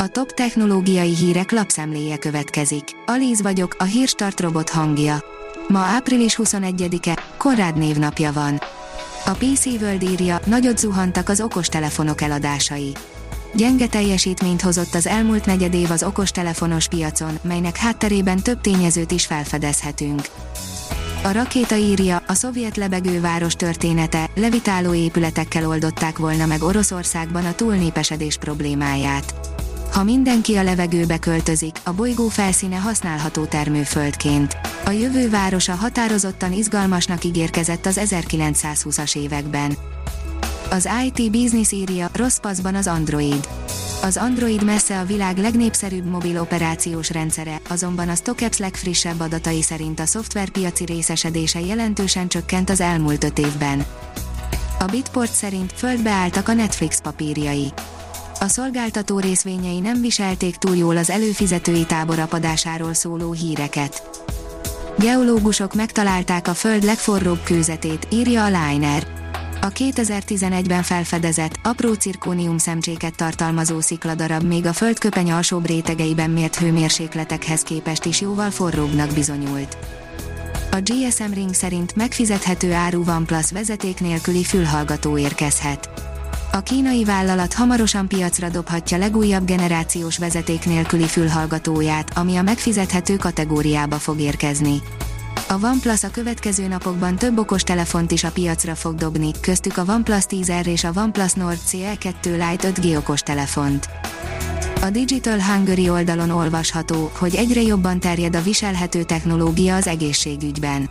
A top technológiai hírek lapszemléje következik. Alíz vagyok, a hírstart robot hangja. Ma április 21-e, Konrád névnapja van. A PC World írja, nagyot zuhantak az okostelefonok eladásai. Gyenge teljesítményt hozott az elmúlt negyed év az okostelefonos piacon, melynek hátterében több tényezőt is felfedezhetünk. A rakéta írja, a szovjet lebegőváros története, levitáló épületekkel oldották volna meg Oroszországban a túlnépesedés problémáját. Ha mindenki a levegőbe költözik, a bolygó felszíne használható termőföldként. A jövő városa határozottan izgalmasnak ígérkezett az 1920-as években. Az IT Business írja, rossz paszban az Android. Az Android messze a világ legnépszerűbb mobil operációs rendszere, azonban a StockX legfrissebb adatai szerint a szoftverpiaci részesedése jelentősen csökkent az elmúlt öt évben. A Bitport szerint földbe álltak a Netflix papírjai. A szolgáltató részvényei nem viselték túl jól az előfizetői tábor apadásáról szóló híreket. Geológusok megtalálták a Föld legforróbb kőzetét, írja a Liner. A 2011-ben felfedezett, apró cirkónium szemcséket tartalmazó szikladarab még a földköpeny alsóbb rétegeiben mért hőmérsékletekhez képest is jóval forróbbnak bizonyult. A GSM Ring szerint megfizethető áru OnePlus vezeték nélküli fülhallgató érkezhet. A kínai vállalat hamarosan piacra dobhatja legújabb generációs vezeték nélküli fülhallgatóját, ami a megfizethető kategóriába fog érkezni. A OnePlus a következő napokban több okos telefont is a piacra fog dobni, köztük a OnePlus 10R és a OnePlus Nord CE2 Lite 5G okos telefont. A Digital Hungary oldalon olvasható, hogy egyre jobban terjed a viselhető technológia az egészségügyben.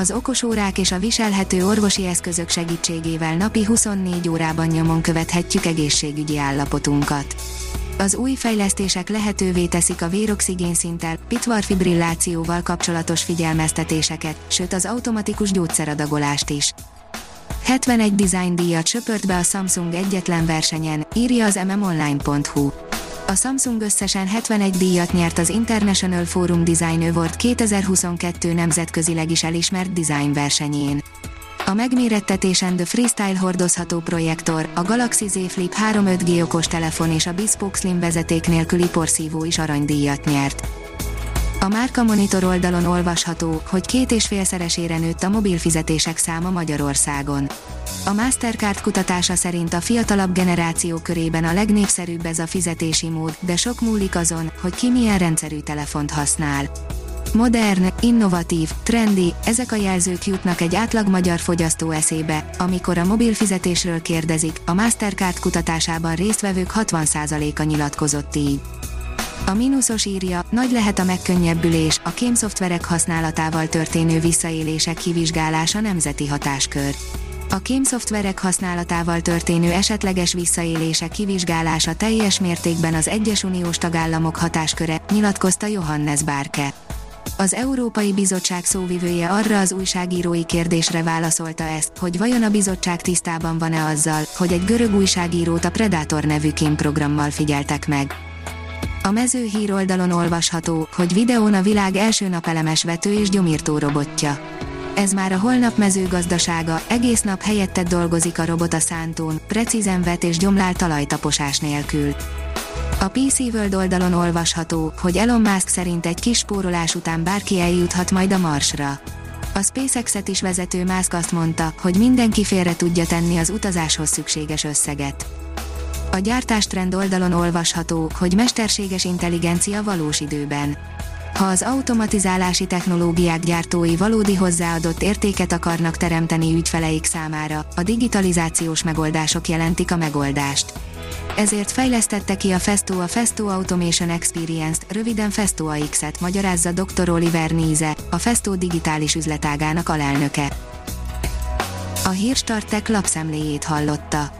Az okosórák és a viselhető orvosi eszközök segítségével napi 24 órában nyomon követhetjük egészségügyi állapotunkat. Az új fejlesztések lehetővé teszik a véroxigénszinttel, pitvarfibrillációval kapcsolatos figyelmeztetéseket, sőt az automatikus gyógyszeradagolást is. 71 design díjat söpört be a Samsung egyetlen versenyen, írja az mmonline.hu. A Samsung összesen 71 díjat nyert az International Forum Design Award 2022 nemzetközileg is elismert versenyén. A megmérettetésen The Freestyle hordozható projektor, a Galaxy Z Flip 3 5G okostelefon és a Bespoke Slim vezeték nélküli porszívó is aranydíjat nyert. A Márka Monitor oldalon olvasható, hogy két és félszeresére nőtt a mobil fizetések száma Magyarországon. A Mastercard kutatása szerint a fiatalabb generáció körében a legnépszerűbb ez a fizetési mód, de sok múlik azon, hogy ki milyen rendszerű telefont használ. Modern, innovatív, trendy, ezek a jelzők jutnak egy átlag magyar fogyasztó eszébe, amikor a mobil fizetésről kérdezik, a Mastercard kutatásában résztvevők 60%-a nyilatkozott így. A mínuszos írja, nagy lehet a megkönnyebbülés, a kémszoftverek használatával történő visszaélések kivizsgálása nemzeti hatáskör. A kémszoftverek használatával történő esetleges visszaélések kivizsgálása teljes mértékben az egyes uniós tagállamok hatásköre, nyilatkozta Johannes Bárke. Az Európai Bizottság szóvivője arra az újságírói kérdésre válaszolta ezt, hogy vajon a bizottság tisztában van-e azzal, hogy egy görög újságírót a Predator nevű kémprogrammal figyeltek meg. A mező hír oldalon olvasható, hogy videón a világ első napelemes vető és gyomírtó robotja. Ez már a holnap mezőgazdasága, egész nap helyettet dolgozik a robot a szántón, precízen vet és gyomlál talajtaposás nélkül. A PC World oldalon olvasható, hogy Elon Musk szerint egy kis spórolás után bárki eljuthat majd a Marsra. A SpaceX-et is vezető Musk azt mondta, hogy mindenki félre tudja tenni az utazáshoz szükséges összeget. A gyártástrend oldalon olvasható, hogy mesterséges intelligencia valós időben. Ha az automatizálási technológiák gyártói valódi hozzáadott értéket akarnak teremteni ügyfeleik számára, a digitalizációs megoldások jelentik a megoldást. Ezért fejlesztette ki a Festo a Festo Automation Experience-t, röviden Festo AX-et, magyarázza dr. Oliver Níze, a Festo digitális üzletágának alelnöke. A Hírstartek lapszemléjét hallotta.